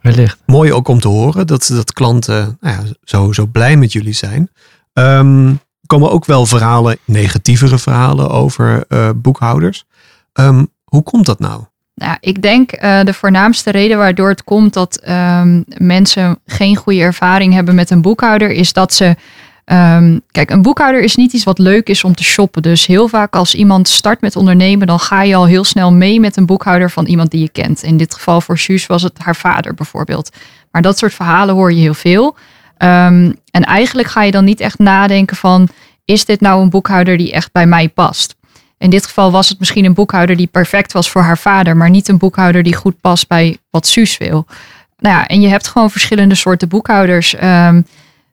Wellicht. Mooi ook om te horen dat, dat klanten nou ja, zo, zo blij met jullie zijn. Ehm, komen ook wel verhalen, negatievere verhalen over eh, boekhouders. Ehm, hoe komt dat nou? Nou, ik denk eh, de voornaamste reden waardoor het komt dat ehm, mensen geen goede ervaring hebben met een boekhouder, is dat ze. ehm, kijk, een boekhouder is niet iets wat leuk is om te shoppen. Dus heel vaak als iemand start met ondernemen, dan ga je al heel snel mee met een boekhouder van iemand die je kent. In dit geval voor Suus was het haar vader bijvoorbeeld. Maar dat soort verhalen hoor je heel veel. Ehm, en eigenlijk ga je dan niet echt nadenken van, is dit nou een boekhouder die echt bij mij past? In dit geval was het misschien een boekhouder die perfect was voor haar vader, maar niet een boekhouder die goed past bij wat Suus wil. Nou ja, en je hebt gewoon verschillende soorten boekhouders. Ehm,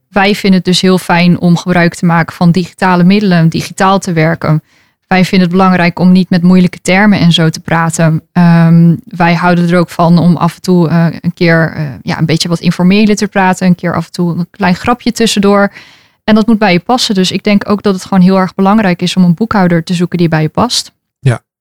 wij vinden het dus heel fijn om gebruik te maken van digitale middelen, digitaal te werken. Wij vinden het belangrijk om niet met moeilijke termen en zo te praten. Ehm, wij houden er ook van om af en toe eh, een keer eh, ja, een beetje wat informeler te praten. Een keer af en toe een klein grapje tussendoor. En dat moet bij je passen. Dus ik denk ook dat het gewoon heel erg belangrijk is om een boekhouder te zoeken die bij je past.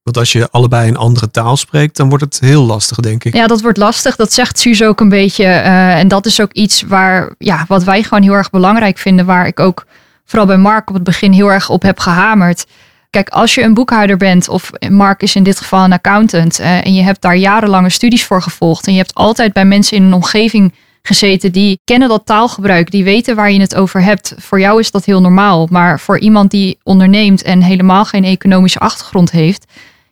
Want als je allebei een andere taal spreekt, dan wordt het heel lastig, denk ik. Ja, dat wordt lastig. Dat zegt Suus ook een beetje. eh, en dat is ook iets waar, ja, wat wij gewoon heel erg belangrijk vinden. Waar ik ook vooral bij Mark op het begin heel erg op heb gehamerd. Kijk, als je een boekhouder bent, of Mark is in dit geval een accountant, eh, en je hebt daar jarenlange studies voor gevolgd, en je hebt altijd bij mensen in een omgeving gezeten die kennen dat taalgebruik, die weten waar je het over hebt. Voor jou is dat heel normaal, maar voor iemand die onderneemt en helemaal geen economische achtergrond heeft,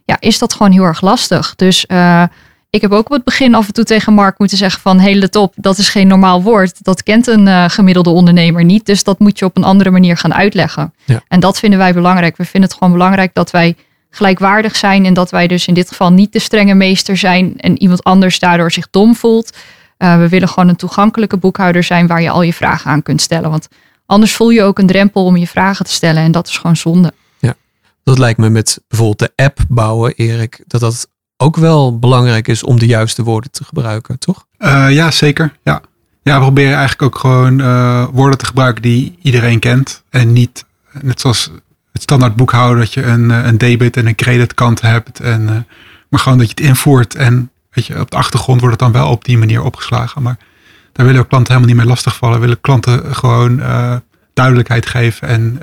ja, is dat gewoon heel erg lastig. Dus eh, ik heb ook op het begin af en toe tegen Mark moeten zeggen van hey, let op, dat is geen normaal woord. Dat kent een eh, gemiddelde ondernemer niet. Dus dat moet je op een andere manier gaan uitleggen. Ja. En dat vinden wij belangrijk. We vinden het gewoon belangrijk dat wij gelijkwaardig zijn. En dat wij dus in dit geval niet de strenge meester zijn en iemand anders daardoor zich dom voelt. Eh, we willen gewoon een toegankelijke boekhouder zijn waar je al je vragen aan kunt stellen. Want anders voel je ook een drempel om je vragen te stellen. En dat is gewoon zonde. Dat lijkt me met bijvoorbeeld de app bouwen, Erik, dat dat ook wel belangrijk is om de juiste woorden te gebruiken, toch? Eh, ja, zeker. Ja. ja, we proberen eigenlijk ook gewoon eh, woorden te gebruiken die iedereen kent. En niet, net zoals het standaard boekhouden, dat je een, eh, een debit en een creditkant hebt. En, maar gewoon dat je het invoert en weet je, op de achtergrond wordt het dan wel op die manier opgeslagen. Maar daar willen we klanten helemaal niet mee lastigvallen. We willen klanten gewoon duidelijkheid geven en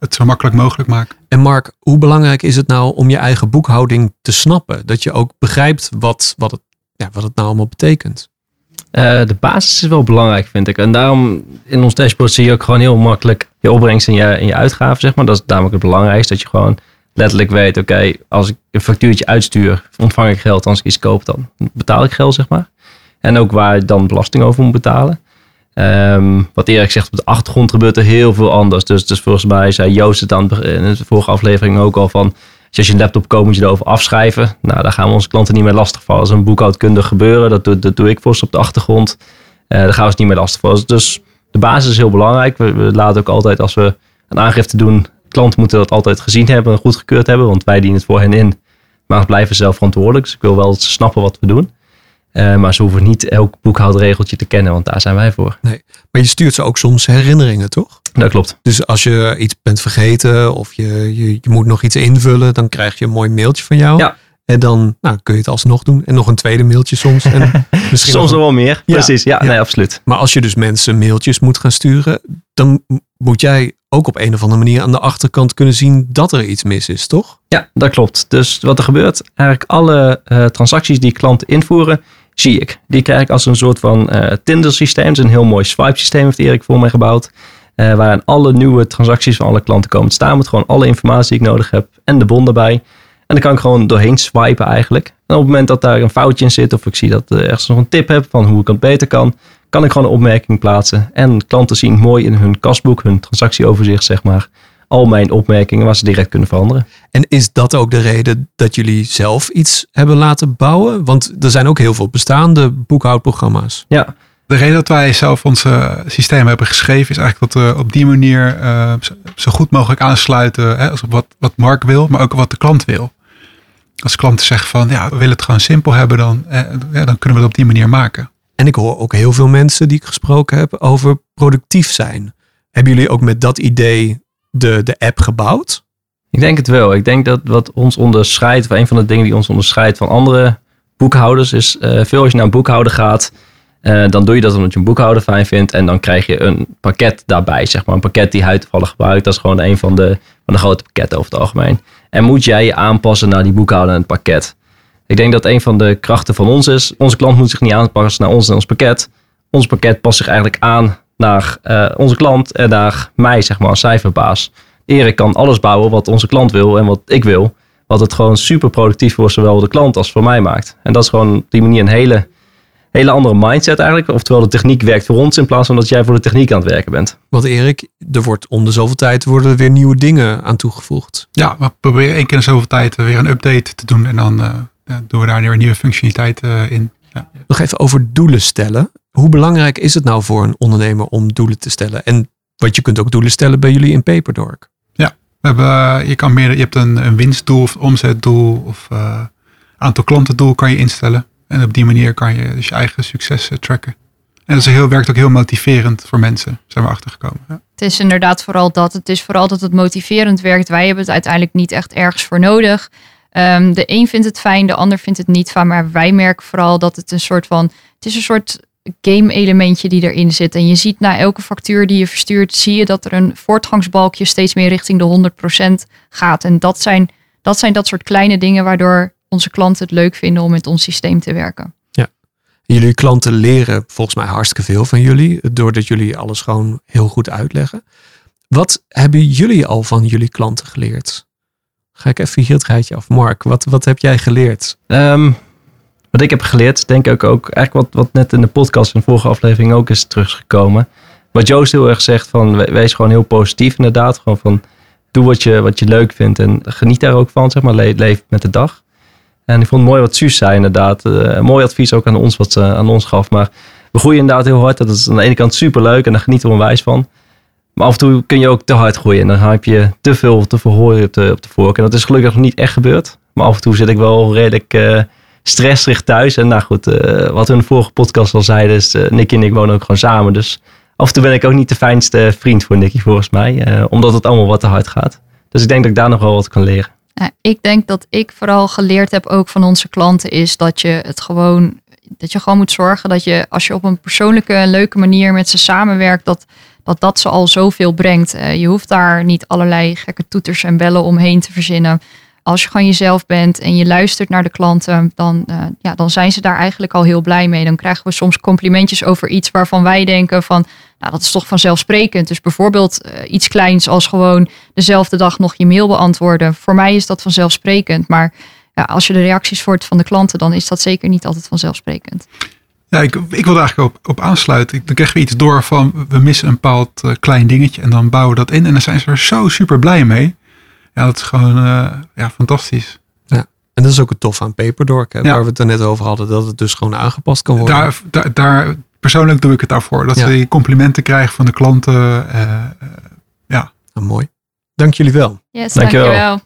het zo makkelijk mogelijk maken. En Mark, hoe belangrijk is het nou om je eigen boekhouding te snappen? Dat je ook begrijpt wat, wat, het, ja, wat het nou allemaal betekent. Eh, de basis is wel belangrijk, vind ik. En daarom in ons dashboard zie je ook gewoon heel makkelijk je opbrengst en je, en je uitgaven, zeg maar. Dat is namelijk het belangrijkste, dat je gewoon letterlijk weet, oké, als ik een factuurtje uitstuur, ontvang ik geld. Als ik iets koop, dan betaal ik geld, zeg maar. En ook waar je dan belasting over moet betalen. Ehm, wat Erik zegt, op de achtergrond gebeurt er heel veel anders. Dus, dus volgens mij zei Joost het aan in de vorige aflevering ook al van... Als je een laptop koopt, moet je erover afschrijven. Nou, daar gaan we onze klanten niet meer lastigvallen. Dat is een boekhoudkundig gebeuren. Dat doe, dat doe ik voor ze op de achtergrond. Eh daar gaan we ze niet meer lastigvallen. Dus de basis is heel belangrijk. We, we laten ook altijd, als we een aangifte doen... Klanten moeten dat altijd gezien hebben en goedgekeurd hebben. Want wij dienen het voor hen in. Maar we blijven zelf verantwoordelijk. Dus ik wil wel dat ze snappen wat we doen. Eh, maar ze hoeven niet elk boekhoudregeltje te kennen. Want daar zijn wij voor. Maar je stuurt ze ook soms herinneringen, toch? Dat klopt. Dus als je iets bent vergeten of je, je, je moet nog iets invullen, dan krijg je een mooi mailtje van jou. Ja. En dan nou, kun je het alsnog doen. En nog een tweede mailtje soms. En misschien Soms nog wel meer. Ja. Precies. Ja, Ja. nee, absoluut. Maar als je dus mensen mailtjes moet gaan sturen, dan moet jij ook op een of andere manier aan de achterkant kunnen zien dat er iets mis is, toch? Ja, dat klopt. Dus wat er gebeurt, eigenlijk alle eh, transacties die klanten invoeren, zie ik. Die krijg ik als een soort van eh Tinder systeem. Het is een heel mooi swipe systeem heeft Erik voor mij gebouwd. eh waarin alle nieuwe transacties van alle klanten komen te staan. Met gewoon alle informatie die ik nodig heb en de bon erbij. En dan kan ik gewoon doorheen swipen eigenlijk. En op het moment dat daar een foutje in zit of ik zie dat er ergens nog een tip heb van hoe ik het beter kan, kan ik gewoon een opmerking plaatsen. En klanten zien mooi in hun kasboek, hun transactieoverzicht zeg maar, al mijn opmerkingen waar ze direct kunnen veranderen. En is dat ook de reden dat jullie zelf iets hebben laten bouwen? Want er zijn ook heel veel bestaande boekhoudprogramma's. Ja, De reden dat wij zelf ons eh, systeem hebben geschreven is eigenlijk dat we op die manier eh, zo- goed mogelijk aansluiten hè, als op wat, wat Mark wil, maar ook wat de klant wil. Als klanten zeggen van ja, we willen het gewoon simpel hebben, dan, eh, ja, dan kunnen we het op die manier maken. En ik hoor ook heel veel mensen die ik gesproken heb over productief zijn. Hebben jullie ook met dat idee de, de app gebouwd? Ik denk het wel. Ik denk dat wat ons onderscheidt, of een van de dingen die ons onderscheidt van andere boekhouders, is eh, veel als je naar een boekhouder gaat, eh, dan doe je dat omdat je een boekhouder fijn vindt en dan krijg je een pakket daarbij, zeg maar. Een pakket die hij toevallig gebruikt. Dat is gewoon een van de, van de grote pakketten over het algemeen. En moet jij je aanpassen naar die boekhouder en het pakket. Ik denk dat een van de krachten van ons is, onze klant moet zich niet aanpassen naar ons en ons pakket. Ons pakket past zich eigenlijk aan naar eh, onze klant en naar mij, zeg maar, als cijferbaas. Erik kan alles bouwen wat onze klant wil en wat ik wil. Wat het gewoon super productief voor zowel de klant als voor mij maakt. En dat is gewoon op die manier een hele, hele andere mindset eigenlijk. Oftewel de techniek werkt voor ons in plaats van dat jij voor de techniek aan het werken bent. Want Erik, er wordt om de zoveel tijd worden er weer nieuwe dingen aan toegevoegd. Ja, we proberen één keer in zoveel tijd weer een update te doen en dan eh, ja, doen we daar weer nieuwe functionaliteit eh, in. Nog even over doelen stellen. Hoe belangrijk is het nou voor een ondernemer om doelen te stellen? En wat je kunt ook doelen stellen bij jullie in Paperdork. We hebben, eh, je, kan meer, je hebt een, een winstdoel of omzetdoel of eh, aantal klantendoel kan je instellen. En op die manier kan je dus je eigen succes eh, tracken. En dat is heel, werkt ook heel motiverend voor mensen, zijn we achtergekomen. Ja. Het is inderdaad vooral dat. Het is vooral dat het motiverend werkt. Wij hebben het uiteindelijk niet echt ergens voor nodig. Ehm, de een vindt het fijn, de ander vindt het niet fijn. Maar wij merken vooral dat het een soort van. Het is een soort game-elementje die erin zit. En je ziet na elke factuur die je verstuurt, zie je dat er een voortgangsbalkje steeds meer richting de 100% gaat. En dat zijn, dat zijn dat soort kleine dingen waardoor onze klanten het leuk vinden om met ons systeem te werken. Jullie klanten leren volgens mij hartstikke veel van jullie, doordat jullie alles gewoon heel goed uitleggen. Wat hebben jullie al van jullie klanten geleerd? Ga ik even hier het rijtje af. Mark, wat, wat heb jij geleerd? Ehm, wat ik heb geleerd, denk ik ook, eigenlijk wat, wat net in de podcast van de vorige aflevering ook is teruggekomen. Wat Joost heel erg zegt, van we- wees gewoon heel positief inderdaad. Gewoon van, doe wat je, wat je leuk vindt en geniet daar ook van, zeg maar, le- leef met de dag. En ik vond het mooi wat Suus zei inderdaad. Eh, mooi advies ook aan ons wat ze aan ons gaf. Maar we groeien inderdaad heel hard. Dat is aan de ene kant super leuk en daar genieten we onwijs van. Maar af en toe kun je ook te hard groeien. En dan heb je te veel te verhoren op de, op de vork. En dat is gelukkig nog niet echt gebeurd. Maar af en toe zit ik wel redelijk eh stressrig thuis. En nou goed, eh, wat we in vorige podcast al zeiden, is uh, Nicky en ik wonen ook gewoon samen. Dus af en toe ben ik ook niet de fijnste vriend voor Nicky volgens mij. eh, omdat het allemaal wat te hard gaat. Dus ik denk dat ik daar nog wel wat kan leren. Ik denk dat ik vooral geleerd heb ook van onze klanten is dat je het gewoon dat je gewoon moet zorgen dat je als je op een persoonlijke en leuke manier met ze samenwerkt dat dat dat ze al zoveel brengt. Eh, je hoeft daar niet allerlei gekke toeters en bellen omheen te verzinnen. Als je gewoon jezelf bent en je luistert naar de klanten, dan, eh, ja, dan zijn ze daar eigenlijk al heel blij mee. Dan krijgen we soms complimentjes over iets waarvan wij denken van, nou dat is toch vanzelfsprekend. Dus bijvoorbeeld eh, iets kleins als gewoon dezelfde dag nog je mail beantwoorden. Voor mij is dat vanzelfsprekend, maar ja, als je de reacties hoort van de klanten, dan is dat zeker niet altijd vanzelfsprekend. Ja, ik, ik wil eigenlijk op, op aansluiten. Dan krijgen we iets door van we missen een bepaald eh, klein dingetje en dan bouwen we dat in. En dan zijn ze er zo super blij mee. Ja, dat is gewoon eh, ja, fantastisch. En dat is ook het tof aan Paperdork, hè, Ja. waar we het er net over hadden, dat het dus gewoon aangepast kan worden. Daar, daar, daar, persoonlijk doe ik het daarvoor. Dat Ja. we complimenten krijgen van de klanten. eh, eh, Nou, mooi. Dank jullie wel. Yes, Dankjewel. dankjewel.